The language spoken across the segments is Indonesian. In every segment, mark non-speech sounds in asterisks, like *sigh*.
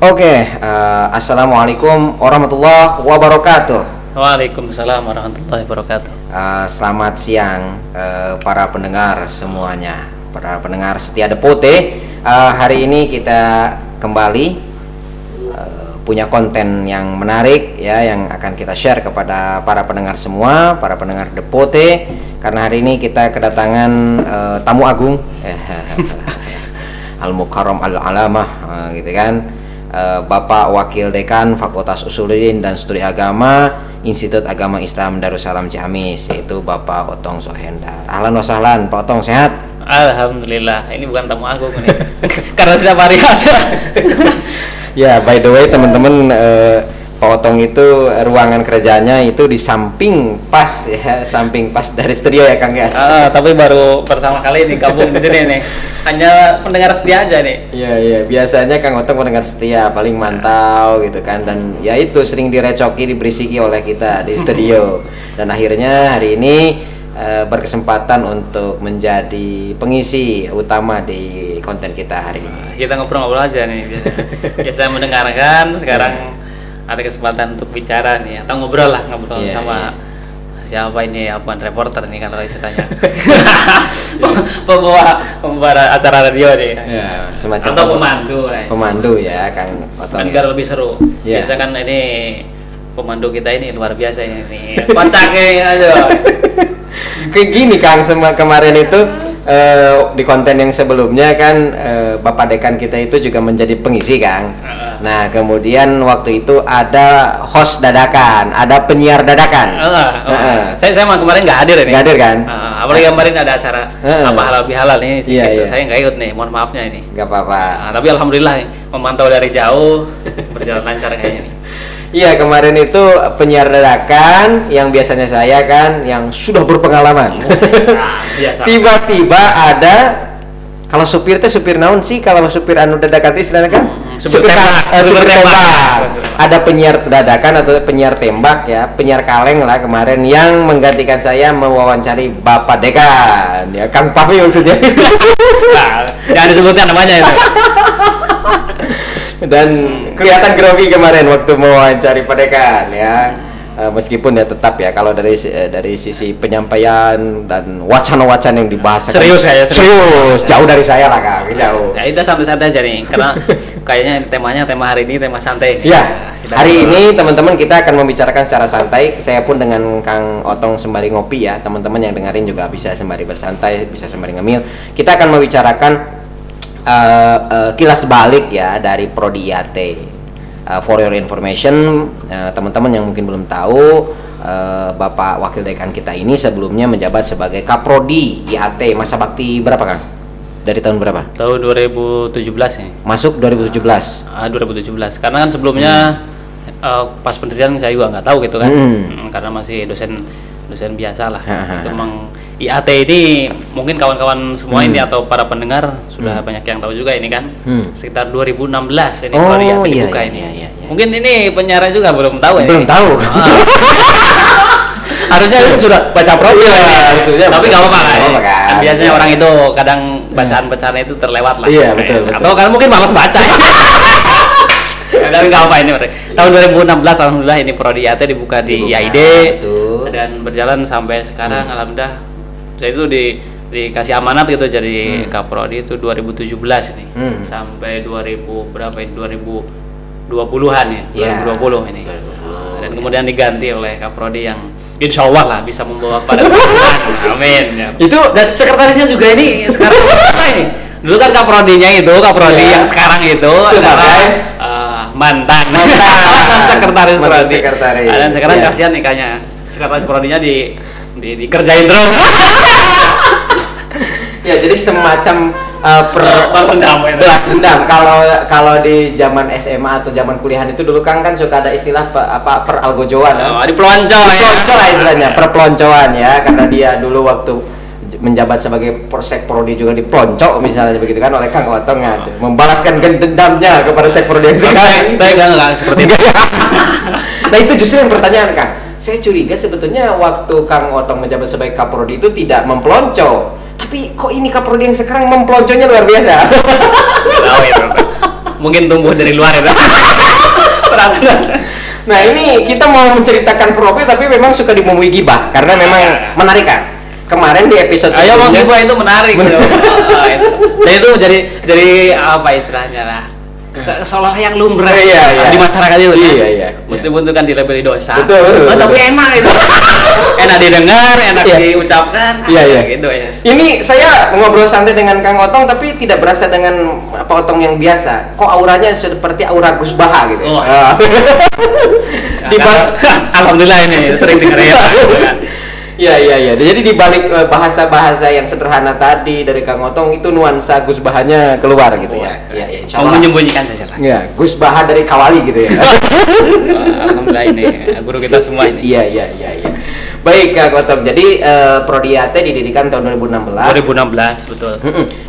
Oke, eh, assalamualaikum warahmatullahi wabarakatuh. Waalaikumsalam warahmatullahi wabarakatuh. Eh, selamat siang eh, para pendengar semuanya, para pendengar setia Depote. Eh, hari ini kita kembali eh, punya konten yang menarik ya, yang akan kita share kepada para pendengar semua, para pendengar Depote. Karena hari ini kita kedatangan eh, tamu agung, *laughs* Al Mukarram Al Alamah, eh, gitu kan. Eh, Bapak Wakil Dekan Fakultas Usuluddin dan Studi Agama Institut Agama Islam Darussalam Ciamis yaitu Bapak Otong Sohendar. Ahlan wa sahlan, Pak Otong sehat? Alhamdulillah, ini bukan tamu agung ini. *laughs* Karena setiap hari ada. *laughs* Ya, by the way teman-teman eh, Pak Otong itu eh, ruangan kerjanya itu di samping pas ya, samping pas dari studio ya Kang ya. Ah, tapi baru pertama kali ini gabung di sini nih. *laughs* Hanya pendengar setia aja nih. Iya iya biasanya Kang Otong mendengar setia paling mantau gitu kan dan ya itu sering direcoki diberisiki oleh kita di studio *laughs* dan akhirnya hari ini eh, berkesempatan untuk menjadi pengisi utama di konten kita hari ini. Kita ngobrol-ngobrol aja nih. biasa. *laughs* Mendengarkan, sekarang ada kesempatan untuk bicara nih atau ngobrol lah ngobrol Iya, sama siapa ini apa reporter nih kalau istilahnya *laughs* pembawa pembawa acara radio nih Ya, semacam atau pemandu eh. pemandu ya Kang Otong. kan ya. biar lebih seru Iya. biasa kan ini pemandu kita ini luar biasa ini kocaknya aja *laughs* Kayak gini Kang semua kemarin itu eh, di konten yang sebelumnya kan eh, Bapak Dekan kita itu juga menjadi pengisi Kang. Nah kemudian waktu itu ada host dadakan, ada penyiar dadakan. Enggak, oh. Heeh. saya saya kemarin nggak hadir ini Nggak hadir kan? Heeh, apalagi kemarin ada acara Heeh. apa halal bihalal ini sih Iya, gitu. iya. saya nggak ikut nih mohon maafnya ini Gak apa-apa. Nah, tapi alhamdulillah memantau dari jauh berjalan lancar kayaknya nih Iya kemarin itu penyiar dadakan yang biasanya saya kan yang sudah berpengalaman. Tiba-tiba ada kalau supir teh supir naon sih kalau supir anu dadakan teh istilahnya kan? Hmm, supir tembak. ka- eh, supir Supir tembak. tembak. Ada penyiar dadakan atau penyiar tembak ya, penyiar kaleng lah kemarin yang menggantikan saya mewawancari Bapak Dekan ya Kang Papi maksudnya. nah, jangan disebutkan namanya itu Dan kelihatan grogi kemarin waktu mewawancari Pak Dekan ya. Eh, meskipun ya tetap ya kalau dari eh, dari sisi penyampaian dan wacana-wacana yang dibahas Serius ya, serius. serius jauh dari saya lah Kang jauh ya itu santai-santai aja nih karena *laughs* kayaknya temanya tema hari ini tema santai Ya, hari ini teman-teman kita akan membicarakan secara santai. Saya pun dengan Kang Otong sembari ngopi ya, teman-teman yang dengerin juga bisa sembari bersantai, bisa sembari ngemil. Kita akan membicarakan eh, eh, kilas balik ya dari Prodi Eh, for your information, eh, teman-teman yang mungkin belum tahu, eh, Bapak Wakil Dekan kita ini sebelumnya menjabat sebagai Kaprodi IAT masa bakti berapa Kang? Dari tahun berapa? tahun 2017 nih Masuk 2017. Ah, 2017 karena kan sebelumnya eh, pas pendirian saya juga nggak tahu gitu kan Hmm. Hmm, karena masih dosen dosen biasa lah itu memang IAT ini mungkin kawan-kawan semua Hmm. ini atau para pendengar sudah banyak yang tahu juga ini kan Hmm. sekitar 2016 ini Oh, baru IAT iya, dibuka iya, ini iya, iya. Mungkin ini penyiar juga belum tahu ya Belum tahu. harusnya itu sudah baca profil Iya, ini. harusnya tapi nggak apa-apa lah ya. kan. Kan biasanya orang itu kadang bacaan-bacaan itu terlewat lah Iya, betul, betul. atau kadang mungkin malas baca Ya, *laughs* tapi nggak apa ini tahun 2016 alhamdulillah ini prodi IAT dibuka di Dibuka, IAID betul. dan berjalan sampai sekarang alhamdulillah saya itu di dikasih amanat gitu jadi kaprodi itu 2017 ini Hmm. sampai 2000 berapa ini 2020-an ya Iya. 2020 ini 2020. dan kemudian diganti oleh kaprodi yang insya Allah lah bisa membawa pada *laughs* amin ya. Itu dan sekretarisnya juga ini sekarang apa ini dulu kan kaprodinya itu kaprodi Iya. yang sekarang itu Sebagai? adalah eh, mantan Mantan. sekretaris Mantan prodi sekretaris, Ah, dan sekarang iya. kasihan nih kayaknya sekretaris prodinya di, di dikerjain terus *laughs* ya jadi semacam uh, per balas dendam itu. balas dendam kalau kalau di zaman SMA atau zaman kuliahan itu dulu kan kan suka ada istilah pe- apa peralgojoan kan? oh, di pelonco ya Pelonco lah istilahnya, perpeloncoan ya karena dia dulu waktu menjabat sebagai persek prodi juga dipelonco misalnya begitu kan oleh Kang Otong ya, membalaskan dendamnya kepada sek prodi yang sekarang. saya enggak enggak seperti itu nah itu justru yang pertanyaan Kang. Saya curiga sebetulnya waktu Kang Otong menjabat sebagai Kaprodi itu tidak mempelonco, tapi kok ini Kaprodi yang sekarang mempelonconya luar biasa. Tahu itu. mungkin tumbuh dari luar itu. Perasaan. Nah ini kita mau menceritakan profil tapi memang suka dibumbui gibah karena memang Iya. menarik kan. Kemarin di episode Ayo mau gibah itu menarik *laughs* gitu. Oh, itu. Dan itu jadi jadi apa istilahnya lah? Ke- Seolah yang lumrah Iya, iya. di masyarakat itu. kan. Iya, iya. Meskipun itu kan dilabeli dosa. Betul, betul, Oh, tapi betul. enak itu. *laughs* enak didengar, enak Iya. diucapkan. Iya, iya. Gitu ya. Ini saya ngobrol santai dengan Kang Otong tapi tidak berasa dengan apa Otong yang biasa. Kok auranya seperti aura Gus Baha gitu. Oh, Ah. *laughs* Di ba- *laughs* Alhamdulillah ini sering dengar ya. kan. Iya iya iya. Jadi di balik eh, bahasa-bahasa yang sederhana tadi dari Kang Otong itu nuansa Gus Bahanya keluar gitu ya. Iya iya. Allah. menyembunyikan saja lah. Iya, Gus Baha dari Kawali gitu ya. Alhamdulillah ini guru kita semua ini. Iya iya iya iya. Baik Kang Otong. Jadi eh, Prodi AT didirikan tahun 2016. 2016 betul.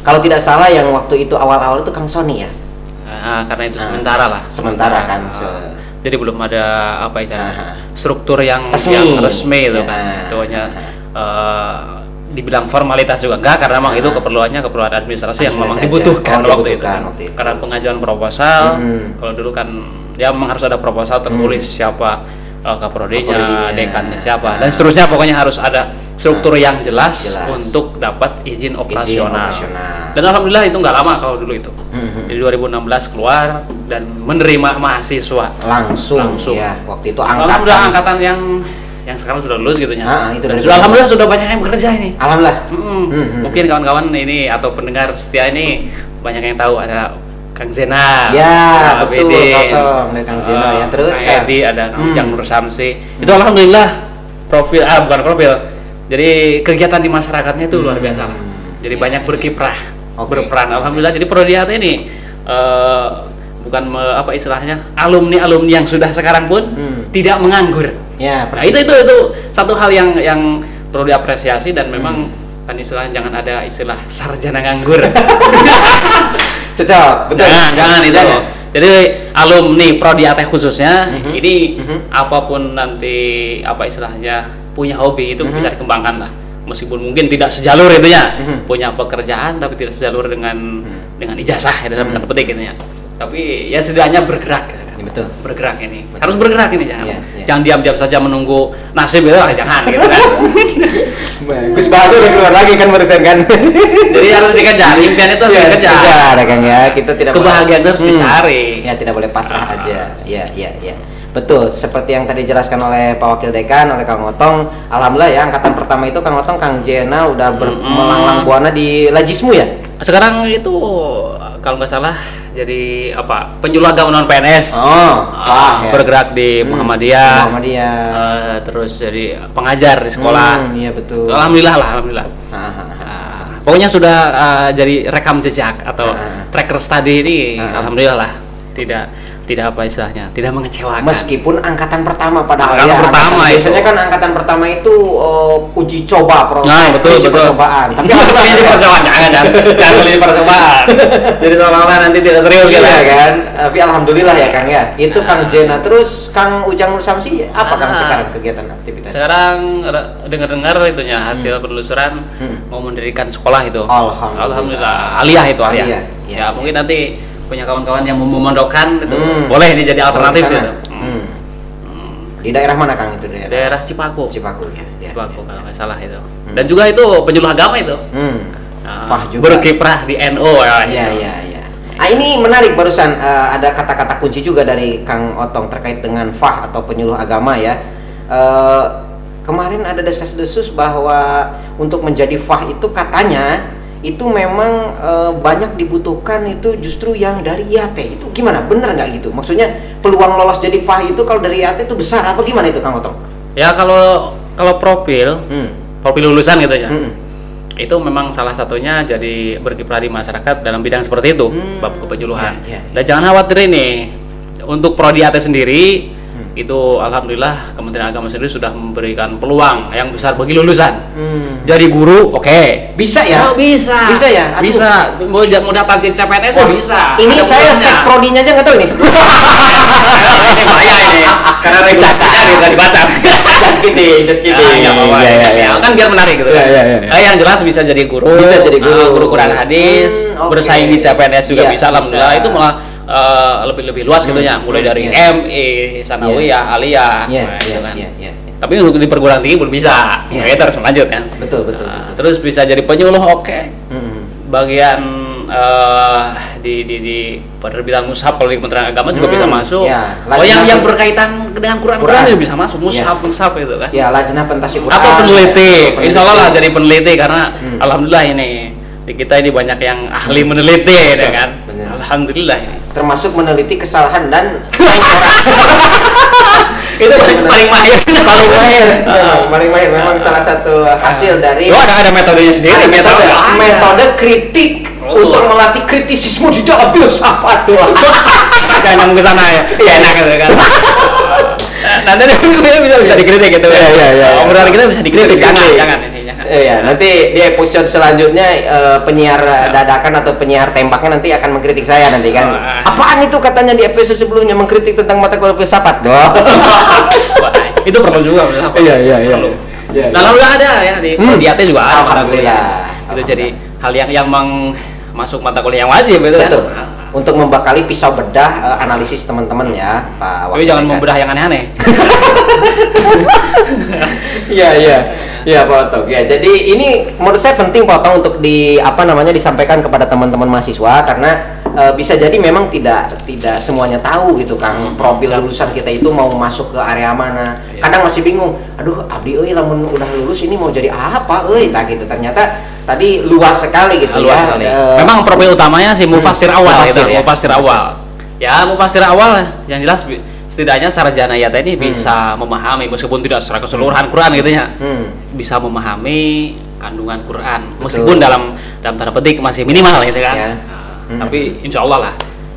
Kalau tidak salah yang waktu itu awal-awal itu Kang Sony ya. Ah, karena itu Ah, sementara lah. sementara kan, se- jadi belum ada apa ya struktur yang Resmi. yang resmi itu Ya. kan. Itu hanya eh, dibilang formalitas juga enggak karena memang itu keperluannya keperluan administrasi yang memang Administrasi dibutuhkan Oh, waktu itu. dibutuhkan kan. waktu itu. Karena pengajuan proposal Mm. kalau dulu kan ya memang harus ada proposal tertulis siapa uh, kaprodinya, Kaprodinya. dekannya siapa Ah. dan seterusnya pokoknya harus ada struktur yang jelas, Jelas. untuk dapat izin operasional. operasional. Dan alhamdulillah itu nggak lama kalau dulu itu. Mhm. Jadi 2016 keluar dan menerima mahasiswa. Langsung, Langsung. ya. Waktu itu Alhamdulillah angkatan. angkatan yang yang sekarang sudah lulus gitu ya. Ah, itu Dan sudah 2016. alhamdulillah sudah banyak yang bekerja ini. Alhamdulillah. Mm-mm. Mhm. Mungkin kawan-kawan ini atau pendengar setia ini banyak yang tahu ada Kang Zena, Ya, ada betul, Kotong. Ada Kang Zena, eh, ya. Terus, Kang? Edi, ada Kang Hmm. Ujang Nur Samsi. Itu alhamdulillah profil ah bukan profil. Jadi kegiatan di masyarakatnya itu luar biasa lah. Jadi Ya, banyak berkiprah, berperan. Alhamdulillah. Jadi Prodiat ini eh, bukan me- apa istilahnya alumni alumni yang sudah sekarang pun Hmm. tidak menganggur. Ya, Nah, itu itu itu satu hal yang yang perlu diapresiasi dan memang Hmm. Kan istilahnya jangan ada istilah sarjana nganggur. *laughs* Cocok, betul. jangan, jangan itu. Jangan. Jadi alumni prodi AT khususnya Mhm. ini Mhm. apa pun nanti apa istilahnya punya hobi itu Mhm. bisa dikembangkan lah. Meskipun mungkin tidak sejalur itu ya, Mhm. punya pekerjaan tapi tidak sejalur dengan Mhm. dengan ijazah ya, dalam Mhm. tanda petik gitu ya. Tapi ya setidaknya bergerak. Ya kan. Ya, betul. Bergerak ini. Betul. Harus bergerak ini jangan. Iya, iya. Jangan diam-diam saja menunggu nasib itu ah, jangan gitu kan. Gus Baha tuh udah keluar lagi kan barusan kan. *laughs* Jadi harus dikejar, impian itu harus Ya, dikejar. dikejar ya, ya. Kita tidak Kebahagiaan itu harus Hmm. dicari. Ya, tidak boleh pasrah Ah. aja. Ya, ya, ya. Betul, seperti yang tadi dijelaskan oleh Pak Wakil Dekan, oleh Kang Otong. Alhamdulillah ya, angkatan pertama itu Kang Otong, Kang Jena udah ber- Mm-mm. melanglang buana di Lajismu ya? Sekarang itu kalau nggak salah jadi apa penyuluh agama non PNS. Oh, Ah, ya. bergerak di Hmm, Muhammadiyah. Muhammadiyah. Eh, terus jadi pengajar di sekolah. Hmm, iya betul. Alhamdulillah lah, alhamdulillah. Ah, ah, ah. Ah, pokoknya sudah ah, jadi rekam jejak atau Ah. tracker study ini Ah. alhamdulillah lah. Tidak tidak apa istilahnya, tidak mengecewakan. Meskipun angkatan pertama padahal Angkatan ya, pertama angkatan- itu. biasanya kan angkatan pertama itu eh, uji coba proses Nah, betul, uji betul. percobaan. *laughs* Tapi kalau ini percobaan jangan jangan jangan ini percobaan. Jadi seolah-olah nanti tidak serius gitu. Iya kan, tapi alhamdulillah ya Kang ya. Itu Ah. Kang Jena terus Kang Ujang Nur Samsi apa Kang Ah. sekarang kegiatan aktivitas? Sekarang dengar-dengar itunya hasil penelusuran Hmm. mau mendirikan sekolah itu. Alhamdulillah. Alhamdulillah. Aliyah itu aliyah. Aliyah, Ya, iya. mungkin nanti punya kawan-kawan yang mau memondokkan itu Hmm. boleh ini jadi alternatif gitu. Hmm. Di daerah mana Kang itu daerah? Daerah Cipaku. Cipaku ya. ya. Cipaku kalau nggak salah itu. Dan juga itu penyuluh agama itu. Hmm. Nah, Fah juga. Berkiprah di NO ya. Iya iya iya. Ah ini menarik barusan eh, ada kata-kata kunci juga dari Kang Otong terkait dengan fah atau penyuluh agama ya. Eh, kemarin ada desas-desus bahwa untuk menjadi fah itu katanya itu memang eh, banyak dibutuhkan itu justru yang dari IAT itu gimana benar nggak gitu maksudnya peluang lolos jadi fah itu kalau dari IAT itu besar apa gimana itu Kang Otong? Ya kalau kalau profil Hmm. profil lulusan gitu ya. Hmm. itu memang salah satunya jadi berkiprah di masyarakat dalam bidang seperti itu Hmm, bab kepenyuluhan iya, iya, dan jangan khawatir ini untuk prodi AT sendiri. Itu alhamdulillah Kementerian Agama sendiri sudah memberikan peluang yang besar bagi lulusan Hmm. jadi guru oke Bisa ya? Oh, bisa Bisa ya? Aduh. bisa mau mau daftar CPNS oh, bisa Ini Ada saya cek prodinya aja nggak tahu ini. *laughs* ini bahaya ini karena regulasinya tidak dibaca just kidding, just kidding. Nggak apa-apa. Ya, kan biar menarik gitu kan. Iya, iya. Eh, yang jelas bisa jadi guru, Bisa jadi guru. ah, guru Quran hadis, Hmm, oke. bersaing di CPNS juga Iya, bisa. Alhamdulillah bisa. itu malah eh, lebih lebih luas gitu ya, mulai dari iya. ME, Sanawiyah, Aliyah, Iya, nah, iya, gitu kan. iya, iya. Tapi untuk di perguruan tinggi belum bisa, Iya. kita harus lanjut kan. Betul, betul, Nah, betul. Terus bisa jadi penyuluh, oke. Hmm. Bagian eh, di di di penerbitan mushaf kalau di Kementerian Agama juga Hmm, bisa masuk. ya. Oh yang yang berkaitan dengan Quran Quran. Quran, juga bisa masuk mushaf Ya. mushaf itu kan. Ya, lajnah pentasi Quran. Atau peneliti, Peneliti. insya Allah lah jadi peneliti karena Hmm. alhamdulillah ini di kita ini banyak yang ahli meneliti ya kan. Alhamdulillah ini. Termasuk meneliti kesalahan dan *laughs* itu paling paling mahir. paling mahir *laughs* Ah. Ya, paling mahir memang salah satu hasil dari Oh, ada ada metodenya sendiri. ada metode metode kritik untuk melatih kritisisme di dalam filsafat tuh *laughs* Jangan ke sana ya. Ya enak gitu kan. Nanti bisa bisa dikritik gitu Iya, iya, iya. Obrolan kita bisa dikritik. Jangan, jangan Eh, *laughs* ya, nanti di episode selanjutnya eh, penyiar eh, dadakan atau penyiar tembaknya nanti akan mengkritik saya nanti kan. Oh. Apaan itu katanya di episode sebelumnya mengkritik tentang mata kuliah filsafat? Doh. Itu perlu juga apa? Iya, iya, iya. Iya, Nah, alhamdulillah ada ya di Hmm. di AT juga ada Alhamdulillah. Itu jadi hal yang yang meng masuk mata kuliah yang wajib itu Betul. kan. Untuk membekali pisau bedah eh, analisis teman-teman ya, Pak Tapi jangan membedah yang aneh-aneh. *laughs* Iya iya iya Pak Otok ya jadi ini menurut saya penting Pak Otok untuk di apa namanya disampaikan kepada teman-teman mahasiswa karena eh, bisa jadi memang tidak tidak semuanya tahu gitu Kang profil siap. lulusan kita itu mau masuk ke area mana Iya. kadang masih bingung aduh abdi euy lamun udah lulus ini mau jadi apa euy tak gitu ternyata tadi luas sekali gitu luas ya sekali. Eh, Memang profil utamanya sih mufasir awal Mufasir, itu, ya. mufasir awal. Ya, mufasir awal yang jelas setidaknya sarjana yata ini bisa memahami meskipun tidak secara keseluruhan Quran gitu ya. hmm, Bisa memahami kandungan Quran meskipun dalam dalam tanda petik masih minimal gitu kan. Ya. Nah, Hmm. Tapi insya Allah lah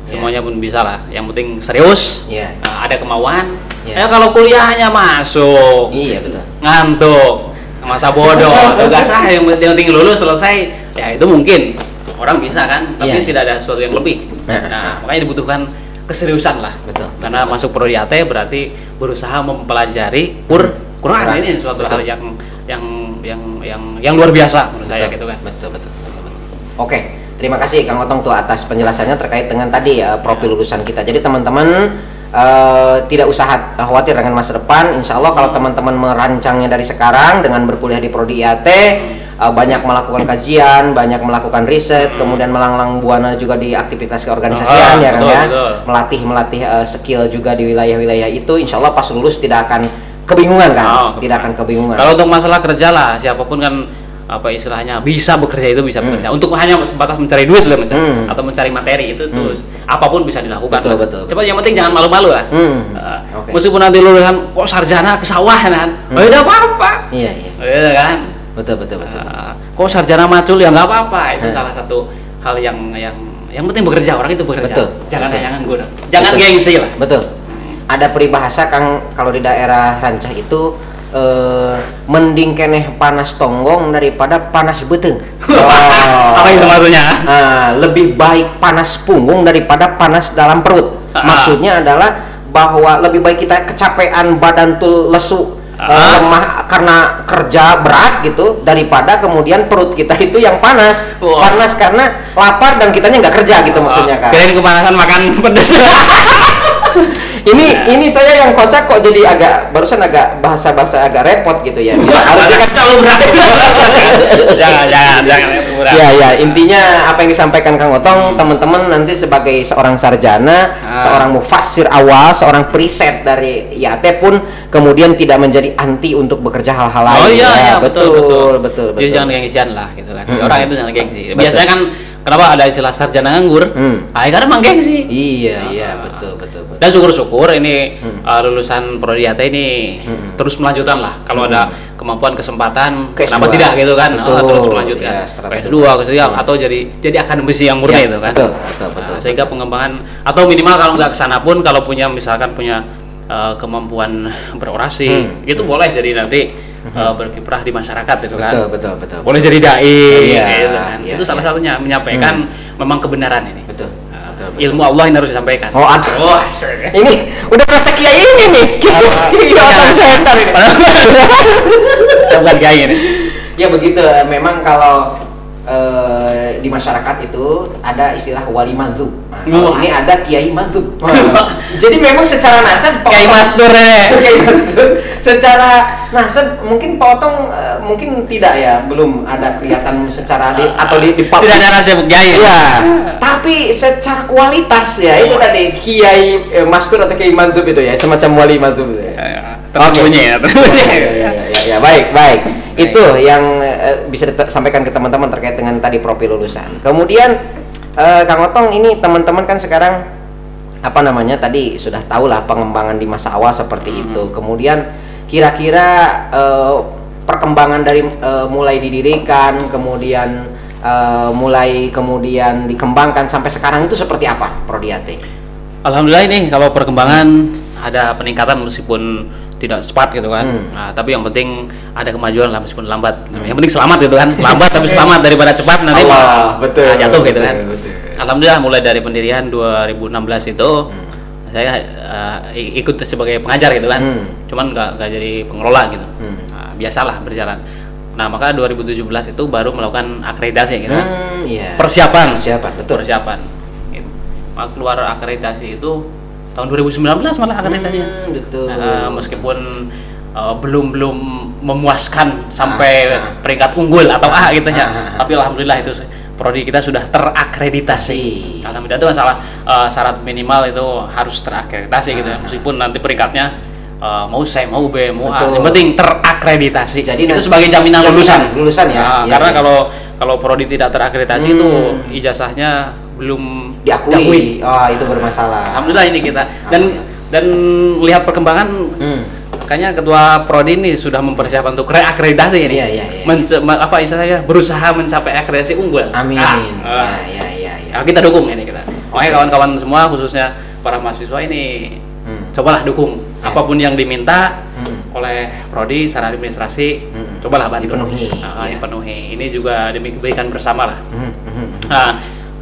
semuanya pun bisa lah. Yang penting serius, Ya. nah, ada kemauan. Ya. Ya kalau kuliahnya masuk, iya betul ngantuk masa bodoh tugas ah yang penting lulus selesai. Ya itu mungkin. Orang bisa kan tapi Iya, iya. tidak ada sesuatu yang lebih. Nah, nah makanya dibutuhkan keseriusan lah. Betul, karena masuk prodi AT berarti berusaha mempelajari Qur Quran. Ini suatu hal Betul. yang yang yang yang yang luar biasa menurut saya Betul, gitu kan. Betul, betul, betul, betul. Oke, terima kasih Kang Otong tuh atas penjelasannya terkait dengan tadi ya profil lulusan kita. Jadi teman-teman eh, tidak usah khawatir dengan masa depan. Insya Allah kalau teman-teman merancangnya dari sekarang dengan berkuliah di prodi IAT, eh, banyak melakukan kajian, banyak melakukan riset, kemudian melanglang buana juga di aktivitas keorganisasian Ah, ya betul, ya, betul. melatih melatih eh, skill juga di wilayah-wilayah itu. Insya Allah pas lulus tidak akan kebingungan kan, Oh, tidak akan kebingungan. Kalau untuk masalah kerja lah, siapa pun kan apa istilahnya bisa bekerja itu bisa bekerja. Untuk hanya sebatas mencari duit loh, mencari, Hmm. atau mencari materi itu tuh apa pun bisa dilakukan. Betul, lah. betul. Coba yang penting jangan malu-malu lah. Hmm, Uh, oke. Meskipun nanti lulusan kok sarjana ke sawah kan, Hmm. oh, ya apa-apa. Iya, iya. Iya kan? Betul, betul, betul. Uh, kok sarjana macul ya nggak apa-apa. Itu Hmm. salah satu hal yang yang yang penting bekerja orang itu bekerja. Betul, Jangan betul. jangan nganggur. Jangan Betul. gengsi lah. Betul. Ada peribahasa Kang kalau di daerah Rancah itu eh, mending keneh panas tonggong daripada panas beteng. *laughs* Apa itu maksudnya? Nah, lebih baik panas punggung daripada panas dalam perut. Ah. Maksudnya adalah bahwa lebih baik kita kecapean badan tuh lesu eh, Ah. lemah karena kerja berat gitu daripada kemudian perut kita *laughs* itu yang panas. Wah. Panas karena lapar dan kitanya nggak kerja gitu maksudnya kan. Kirain kepanasan makan *laughs* pedas. *laughs* ini ini saya yang kocak kok jadi agak barusan agak bahasa-bahasa agak repot gitu ya. Harusnya kan terlalu berat. jangan, jangan, jangan berat. Ya ya intinya apa yang disampaikan Kang Otong teman-teman nanti sebagai seorang sarjana, Ah. seorang mufassir awal, seorang preset dari IAT pun kemudian tidak menjadi anti untuk bekerja hal-hal lain. Oh iya, Ya, iya betul betul betul. Jadi jangan gengsian lah gitu kan. Mm-mm. Orang itu jangan gengsi. Betul. Biasanya kan kenapa ada istilah sarjana nganggur? Hmm. Ah, karena emang gengsi. Iya iya Ah. betul betul betul. Dan syukur-syukur ini Hmm. uh, lulusan ini Hmm. terus melanjutkan lah. Kalau ada kemampuan kesempatan, Ke kenapa S2. tidak gitu kan? Betul. Oh, terus melanjutkan. Ya, strategi. S2 ketiga atau jadi jadi akademisi yang murni Ya, itu kan. betul, betul, betul, Nah, sehingga pengembangan atau minimal kalau nggak ke sana pun kalau punya misalkan punya uh, kemampuan berorasi Hmm, itu boleh jadi nanti uh, berkiprah di masyarakat gitu kan. Betul betul betul. Boleh jadi dai Iya, gitu kan. iya, itu salah iya. satunya menyampaikan memang kebenaran ini. Betul. Uh, betul, betul. ilmu Allah yang harus disampaikan. Oh, ada. Oh. Ini udah merasa kiai ini nih. Kiai. Otong Center ini. Saya bukan kayak ini. ya begitu memang kalau eh, di masyarakat itu ada istilah wali manzub. Nah, kalau ini ada kiai. *laughs* Wah. Jadi memang secara nasab Otong- Masdur ya. *laughs* Kiai manzub. Secara nasab mungkin Pak Otong eh, mungkin tidak ya, belum ada kelihatan secara di, atau di, di. Tidak ada rahasia kiai. Iya, tapi secara kualitas ya itu tadi kiai eh, mastur atau kiai mantub itu ya, semacam wali mantub itu ya. Ya, *laughs* ya. Terbunyi ya. Ya, ya, ya, ya, ya, baik, baik. Itu yang eh, bisa disampaikan ke teman-teman terkait dengan tadi profil lulusan. Kemudian eh, Kang Otong ini teman-teman kan sekarang apa namanya tadi sudah tahu lah pengembangan di masa awal seperti itu. Kemudian kira-kira eh, perkembangan dari eh, mulai didirikan, kemudian eh, mulai kemudian dikembangkan sampai sekarang itu seperti apa Prodiate? Alhamdulillah ini kalau perkembangan ada peningkatan meskipun tidak cepat gitu kan. Hmm. Nah, tapi yang penting ada kemajuan lah meskipun lambat. Yang penting selamat gitu kan. Lambat tapi selamat daripada cepat nanti Allah, betul, nah, jatuh gitu betul, kan. betul. Alhamdulillah mulai dari pendirian 2016 itu Hmm. saya i- ikut sebagai pengajar gitu kan. Hmm. Cuman nggak nggak jadi pengelola gitu. Hmm. Nah, biasalah berjalan. Nah, maka 2017 itu baru melakukan akreditasi gitu kan. Hmm, iya. Persiapan. Persiapan, betul. Persiapan. Gitu. Maka keluar akreditasi itu tahun 2019 malah akreditasinya. Hmm, betul. Nah, meskipun uh, belum belum memuaskan sampai Ah, ah. peringkat unggul atau A gitu ya. Ah, ah, ah. Tapi alhamdulillah itu prodi kita sudah terakreditasi. Alhamdulillah itu salah uh, syarat minimal itu harus terakreditasi gitu ya. Meskipun nanti peringkatnya uh, mau C, mau B, mau A, yang penting terakreditasi. Jadi itu sebagai jaminan jaminan lulusan. lulusan ya? Nah, Iya, karena iya. kalau kalau prodi tidak terakreditasi Hmm. itu ijazahnya belum diakui. Oh, itu bermasalah. Alhamdulillah ini kita dan dan lihat perkembangan Hmm. kayaknya ketua prodi ini sudah mempersiapkan untuk reakreditasi ini. Iya, iya, iya. Mence- ma- apa istilahnya berusaha mencapai akreditasi unggul. Amin. Ah, ya, ah. ya, ya, ya. Ya, kita dukung ini kita. Makanya kawan-kawan semua khususnya para mahasiswa ini Hmm. cobalah dukung Ya. apa pun yang diminta Hmm. oleh prodi secara administrasi Hmm. cobalah bantu Dipenuhi, Ah, ya. dipenuhi ini juga demi kebaikan bersama lah Hmm, hmm, hmm. Nah,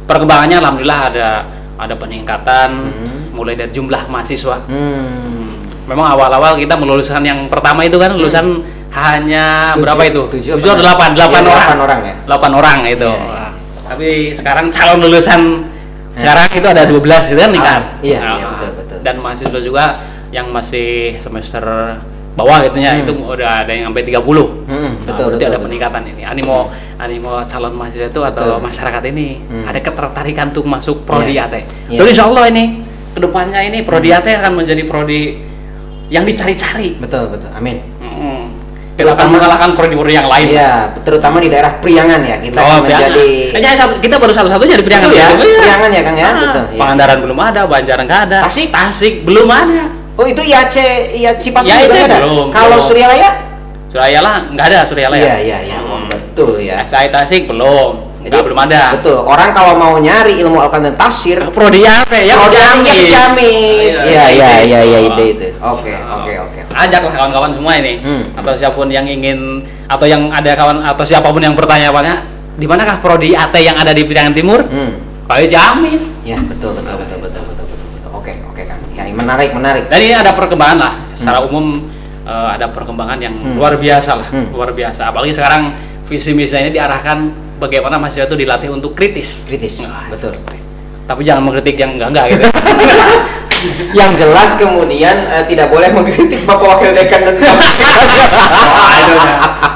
perkembangannya alhamdulillah ada ada peningkatan Hmm. mulai dari jumlah mahasiswa. Hmm. Memang awal-awal kita meluluskan yang pertama itu kan lulusan hanya Tujuh- berapa itu? tujuh Tujuh apa atau delapan, enggak? delapan Iya, orang. delapan orang ya? Delapan orang itu. Iya, iya. Wah, Tapi sekarang calon lulusan sekarang itu ada 12 gitu kan nih kan? Ah, iya, Nah, iya, betul, betul. Dan mahasiswa juga yang masih semester bawah gitu ya, Hmm. itu udah ada yang sampai 30. Hmm, Nah, betul, berarti betul, ada betul. peningkatan ini. Animo animo calon mahasiswa itu atau Betul. masyarakat ini Hmm. ada ketertarikan untuk masuk prodi Iya. AT. Iya. Dan insya Allah ini ke depannya ini prodi AT akan menjadi prodi yang dicari-cari. Betul, betul. Amin. Hmm. Kita akan mengalahkan prodi-prodi yang lain. Iya, terutama di daerah Priangan ya. Kita Oh, menjadi Hanya satu, kita baru satu-satunya di Priangan. Betul ya, Iya. Priangan ya, Kang ya? Ah, Betul, iya. Pangandaran belum ada, Banjaran nggak ada. Tasik? Tasik belum ada. Oh, itu IAC, iya Cipasu IAC juga ada. belum, Kalau. Suryalaya? Suraya lah nggak ada Suraya lah. Iya, iya, iya. Oh, Hmm. betul ya. SI Tasik belum. Jadi, Nggak belum ada. Betul. Orang kalau mau nyari ilmu Al-Quran dan tafsir, Prodi apa ya? Prodi yang Ciamis. Iya, iya, iya, iya, ide itu. Oke, oke, oke. Ajaklah kawan-kawan semua ini Hmm. atau siapa pun yang ingin atau yang ada kawan atau siapa pun yang bertanya apanya di manakah prodi AT yang ada di Priangan Timur? Hmm. Kalau di Ciamis. Ya, betul, betul, betul, betul, betul, betul, Oke, oke, Kang. Ya, menarik, menarik. Dan ini ada perkembangan lah. Secara umum eh, ada perkembangan yang Hmm. luar biasa lah, Hmm. luar biasa. Apalagi sekarang visi misinya ini diarahkan bagaimana mahasiswa itu dilatih untuk kritis. Kritis, Nah, betul. Tapi jangan mengkritik yang enggak-enggak gitu. *laughs* yang jelas kemudian eh, tidak boleh mengkritik Bapak Wakil Dekan dan ya. *laughs*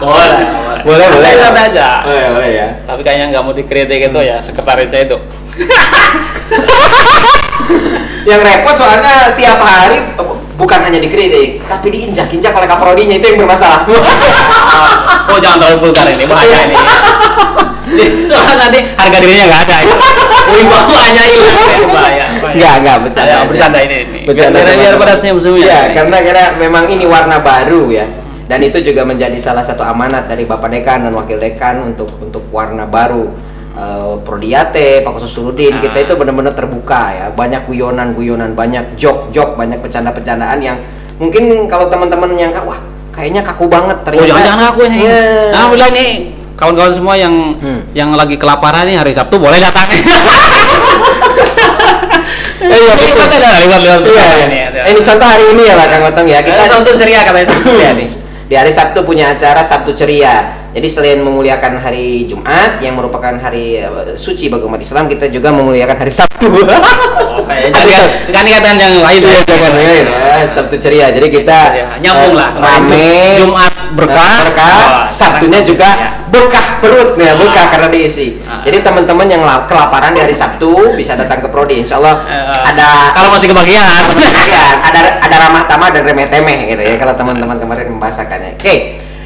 boleh, boleh. boleh boleh aja. boleh boleh ya Tapi kayaknya nggak mau dikritik itu ya sekretaris saya itu. *laughs* *laughs* yang repot soalnya tiap hari bukan hanya dikritik tapi diinjak-injak oleh kaprodinya itu yang bermasalah *laughs* oh jangan terlalu vulgar ini bahaya ini. *laughs* Soalnya nanti harga dirinya nggak ada. ya. Wibawanya hilang ya bahaya. bahaya. Enggak, enggak, bercanda aja. bercanda ini. ini. Bercanda, biar, biar pada senyum-senyum ya ya. karena karena memang ini warna baru ya dan itu juga menjadi salah satu amanat dari Bapak Dekan dan Wakil Dekan untuk untuk warna baru eh, Prodiate, Pak Khusus Suludin Nah. kita itu benar-benar terbuka ya banyak guyonan-guyonan banyak jok-jok banyak bercanda-bercandaan yang mungkin kalau teman-teman nyangka wah kayaknya kaku banget Oh ternyata jangan jangan aku ini. Iya. Nah, alhamdulillah ini kawan-kawan semua yang Hmm. yang lagi kelaparan nih hari Sabtu boleh datang. *laughs* Eh, iya, betul. Lewat lewat lewat. Iya, Ini, iya. ada. ini contoh hari ini ya Kang Otong ya Kita kita Sabtu ceria katanya Sabtu ya *clears throat* nih. Di hari Sabtu punya acara Sabtu Ceria. Jadi selain memuliakan hari Jumat yang merupakan hari eh, suci bagi umat Islam, kita juga memuliakan hari Sabtu. Jadi kan kan ikatan yang lain Iya, ya. jangan lain ya. Sabtu ceria. Jadi kita. Nyambung eh, lah. Kemarin Rame. Jumat berkah. berkah. Oh, Sabtunya juga ceria. berkah perut ya, berkah Ah. karena diisi. Ah. Jadi teman-teman yang la- kelaparan di hari *laughs* Sabtu bisa datang ke Prodi. Insya Allah Eh, ada kalau masih kebagian. ya, *laughs* ada ada ramah tamah dan remeh temeh gitu ya kalau teman-teman kemarin membahasakannya. Oke.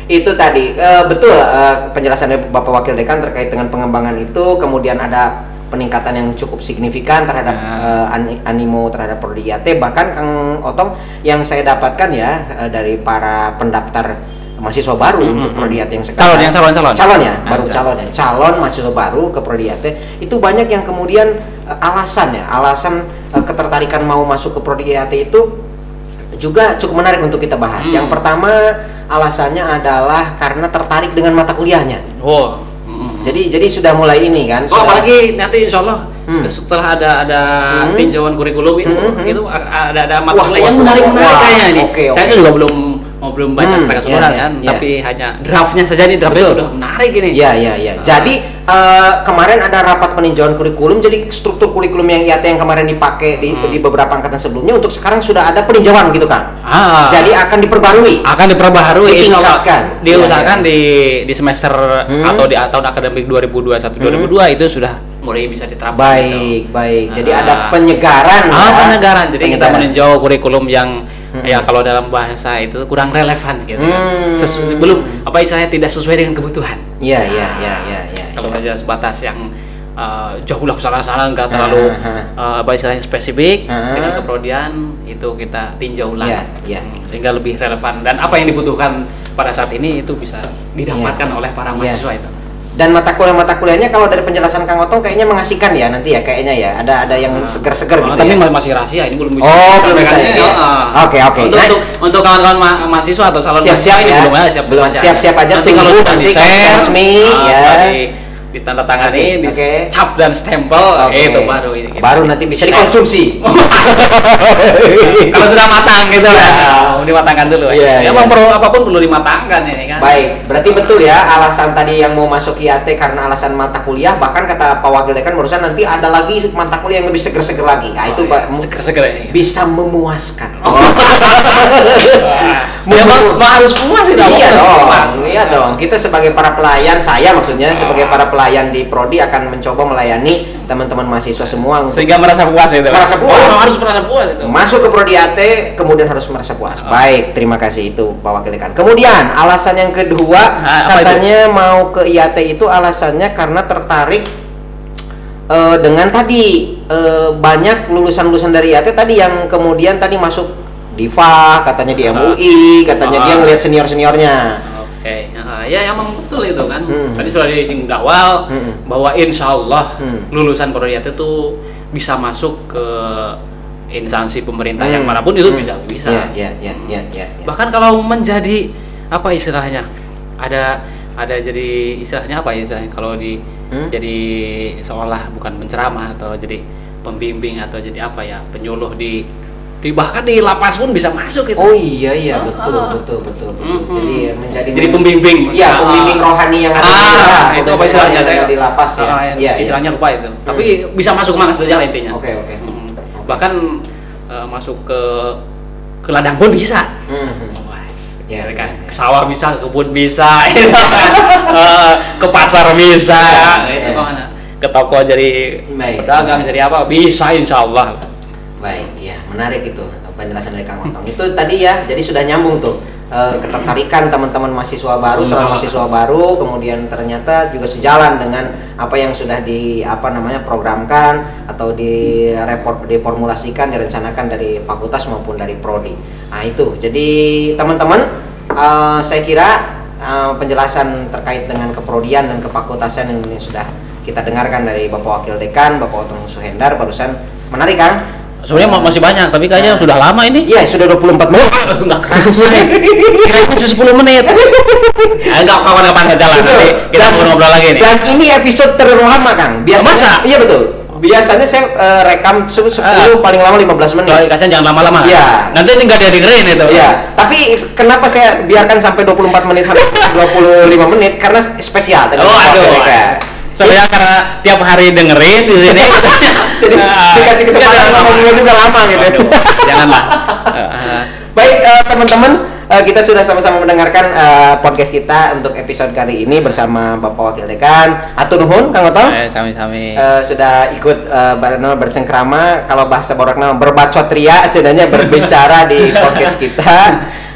Itu tadi eh, betul eh, penjelasan dari Bapak Wakil Dekan terkait dengan pengembangan itu, kemudian ada peningkatan yang cukup signifikan terhadap Ya. eh, ani- animo terhadap prodi IAT bahkan Kang Otong yang saya dapatkan ya eh, dari para pendaftar mahasiswa baru Hmm, untuk hmm, hmm. IAT yang sekarang Calon, yang calon, calon. calon ya Ah, baru calon. calon ya calon mahasiswa baru ke prodi IAT itu banyak yang kemudian eh, alasan ya alasan eh, ketertarikan mau masuk ke prodi IAT itu juga cukup menarik untuk kita bahas. Hmm. Yang pertama alasannya adalah karena tertarik dengan mata kuliahnya. Oh. mm. Jadi jadi sudah mulai ini kan. Oh, sudah- apalagi nanti insya Allah Hmm. setelah ada ada Hmm. tinjauan kurikulum itu, Hmm, hmm. a- ada ada mata kuliah yang menarik menarik kayaknya ini. oke, Saya oke. juga belum mau belum baca Hmm, secara iya, keseluruhan iya, kan, iya. tapi hanya draftnya saja nih draftnya Betul. sudah menarik ini. Iya iya iya. Ah. Jadi eh, kemarin ada rapat peninjauan kurikulum. Jadi struktur kurikulum yang IAT yang kemarin dipakai di, Hmm. di beberapa angkatan sebelumnya untuk sekarang sudah ada peninjauan gitu kan. Ah. Jadi akan diperbarui. akan Allah. Ditingkatkan. diusahakan Iya, di di semester Hmm. atau di tahun akademik 2021 2022 itu sudah mulai bisa diterapkan gitu. Baik baik. Jadi Ah. ada penyegaran. Ah, ya. penyegaran. Jadi kita Penyegaran. meninjau kurikulum yang Hmm. ya kalau dalam bahasa itu kurang relevan gitu. kan. Hmm. Sesu- belum apa istilahnya tidak sesuai dengan kebutuhan. Iya iya iya iya iya. Kalau iya. aja sebatas yang uh, jauh lah ke sana-sana nggak terlalu Ah, ah. uh, apa istilahnya spesifik Ah. dengan keprodian itu kita tinjau ulang Iya, iya. Hmm, sehingga lebih relevan dan apa yang dibutuhkan pada saat ini itu bisa didapatkan oleh para Iya. mahasiswa itu. Dan mata kuliah mata kuliahnya kalau dari penjelasan Kang Otong kayaknya mengasihkan ya nanti ya kayaknya ya. Ada ada yang seger-seger Oh, gitu tapi ya. ma- masih rahasia ini belum bisa. Oh, belum bisa ya? Ah. Oke, oke. Untuk Nah- untuk, untuk kawan-kawan ma- mahasiswa atau calon Siap-siap mahasiswa ini ya. belum ya, siap Belum, aja. siap-siap aja, Nanti kalau tunggu nanti kalau share, resmi, ah, ya. Di ditandatangani, Oke, oke. dicap dan stempel, Oke. itu baru ini. gitu. Baru nanti bisa dikonsumsi. *laughs* kalau sudah matang gitu Iya. kan. Dimatangkan dulu. Iya, ya, iya. emang perlu apa pun perlu dimatangkan ini kan. Baik, berarti betul ya alasan tadi yang mau masuk IAT karena alasan mata kuliah bahkan kata Pak Wakil Dekan barusan nanti ada lagi mata kuliah yang lebih seger-seger lagi. Nah, itu Oh, iya. seger-seger ini. bisa memuaskan. *laughs* Ya, mah harus puas sih iya dong, puas. iya dong. Kita sebagai para pelayan, saya maksudnya sebagai para pelayan di prodi akan mencoba melayani teman-teman mahasiswa semua Sehingga merasa puas itu. Merasa puas. Oh, harus merasa puas itu. masuk ke prodi AT, kemudian harus merasa puas. Baik, terima kasih itu Pak Wakil Dekan. Kemudian alasan yang kedua Ah, apa katanya mau ke IAT itu alasannya karena tertarik eh, dengan tadi eh, banyak lulusan-lulusan dari IAT tadi yang kemudian tadi masuk Diva, katanya di. MUI, katanya dia Ah. ngelihat senior-seniornya. Oke, nah, ya emang betul itu kan. Hmm. Tadi sudah disinggung di awal Hmm. bahwa insya Allah Hmm. lulusan prodiat itu bisa masuk ke instansi pemerintah yang Hmm. mana pun itu Hmm. bisa bisa. Iya, iya, iya, iya, iya. iya. Bahkan kalau menjadi apa istilahnya ada ada jadi istilahnya apa ya istilahnya kalau di Hmm? jadi seolah bukan penceramah atau jadi pembimbing atau jadi apa ya penyuluh di di bahkan di lapas pun bisa masuk itu. Oh iya iya Ah, betul ah. betul betul betul. Mm-mm. Jadi ya, menjadi Jadi pembimbing. Iya, Ah. pembimbing rohani yang ada di ah, ya, itu apa istilahnya saya di lapas ya. Ah, Iya, iya. istilahnya lupa itu. Tapi bisa masuk mana saja lah intinya. Oke, oke. Mm. Bahkan eh, masuk ke ke ladang pun bisa. Hmm. Ya, ya, kan. ya, ya. Ke sawah bisa, ke kebun bisa, gitu *laughs* kan. Eh, ke pasar bisa, Ya, itu ya. mana. Ke toko jadi Baik. pedagang jadi apa bisa insya Allah. Baik, iya menarik itu penjelasan dari Kang Otong. itu tadi ya, jadi sudah nyambung tuh eh, ketertarikan teman-teman mahasiswa baru, calon Hmm, mahasiswa baru, kemudian ternyata juga sejalan dengan apa yang sudah di apa namanya programkan atau di report diformulasikan, direncanakan dari fakultas maupun dari prodi. Nah itu, jadi teman-teman eh, saya kira eh, penjelasan terkait dengan keprodian dan kefakultasan yang ini sudah kita dengarkan dari Bapak Wakil Dekan, Bapak Otong Suhendar barusan menarik Kang. Sebenarnya ma- masih banyak, tapi kayaknya sudah lama ini. Iya, sudah 24 menit. *laughs* Enggak kerasa. Kira kira 10 menit. Enggak kawan-kawan saja lah nanti kita Dan- ngobrol-ngobrol lagi nih. Dan ini episode terlama, Kang. Biasanya Masa? Iya betul. biasanya saya eh, rekam se- 10 Ah. paling lama 15 menit. Kalau kasihan jangan lama-lama. Iya. Nanti ini nggak dia dengerin itu. Iya, tapi kenapa saya biarkan sampai 24 menit sampai *laughs* 25 menit karena spesial tadi. Oh aduh. Saya karena tiap hari dengerin di sini. *laughs* Jadi Ah, dikasih *laughs* kesempatan ngomongnya juga lama gitu. Janganlah. Ah, *laughs* Baik eh, teman-teman, eh, kita sudah sama-sama mendengarkan eh, podcast kita untuk episode kali ini bersama Bapak Wakil Dekan. Atur nuhun Kang Otong. eh, Sami-sami. Eh, sudah ikut barano bercengkrama kalau bahasa borakna berbacot ria sebenarnya berbicara di podcast kita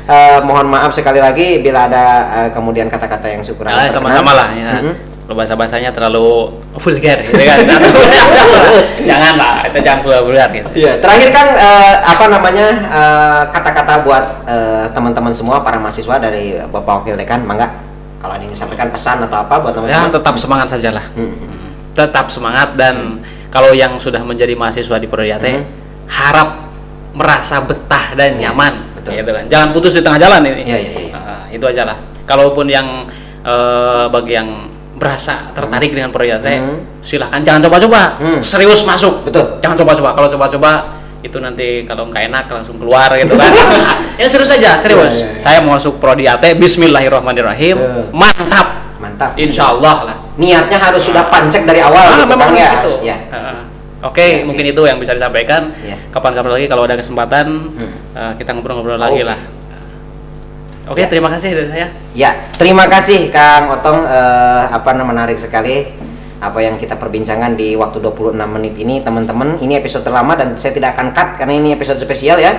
Eh, mohon maaf sekali lagi bila ada eh, kemudian kata-kata yang Ah, berkenan. sama-sama lah ya. Mhm. Kalau bahasa-bahasanya terlalu vulgar gitu kan. *laughs* Janganlah, itu jangan vulgar gitu. Iya, terakhir kan eh, apa namanya eh, kata-kata buat eh, teman-teman semua para mahasiswa dari Bapak Wakil Dekan, mangga kalau ada yang disampaikan pesan atau apa buat Ya, teman-teman. tetap semangat sajalah. Hmm. Tetap semangat dan kalau yang sudah menjadi mahasiswa di Prodi Mhm. harap merasa betah dan Iya, nyaman betul. gitu kan. Jangan putus di tengah jalan ini. Iya, iya, iya. Ah, itu aja lah. Kalaupun yang eh, bagi yang berasa tertarik dengan Prodi AT, Mhm. silahkan jangan coba-coba. Hmm. Serius masuk. Betul. Jangan coba-coba. Kalau coba-coba itu nanti kalau nggak enak langsung keluar gitu kan. *laughs* ya serius aja, serius. Iya, iya, iya. Saya mau masuk Prodi AT, Bismillahirrahmanirrahim. Mantap. Mantap. Insya Allah lah. Niatnya harus sudah pancek dari awal Ah, gitu memang Kang, ya. harus, ya. Oke, Oke, mungkin oke. itu yang bisa disampaikan. Iya. Kapan-kapan lagi kalau ada kesempatan Hmm. eh, kita ngobrol-ngobrol lagi Oke. lah. Oke, Ya. terima kasih dari saya. Ya, terima kasih Kang Otong eh, apa namanya menarik sekali apa yang kita perbincangkan di waktu 26 menit ini teman-teman. Ini episode terlama dan saya tidak akan cut karena ini episode spesial ya.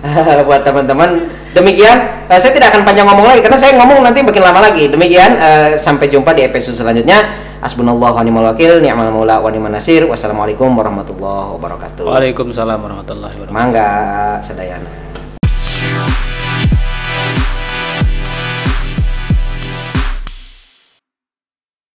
*laughs* buat teman-teman. Demikian, eh, saya tidak akan panjang ngomong lagi karena saya ngomong nanti makin lama lagi. Demikian, eh, sampai jumpa di episode selanjutnya. Hasbunallahu wa ni'mal wakil, ni'mal maula wa ni'mal nasir. Wassalamualaikum warahmatullahi wabarakatuh. Waalaikumsalam warahmatullahi wabarakatuh. Mangga sedayana.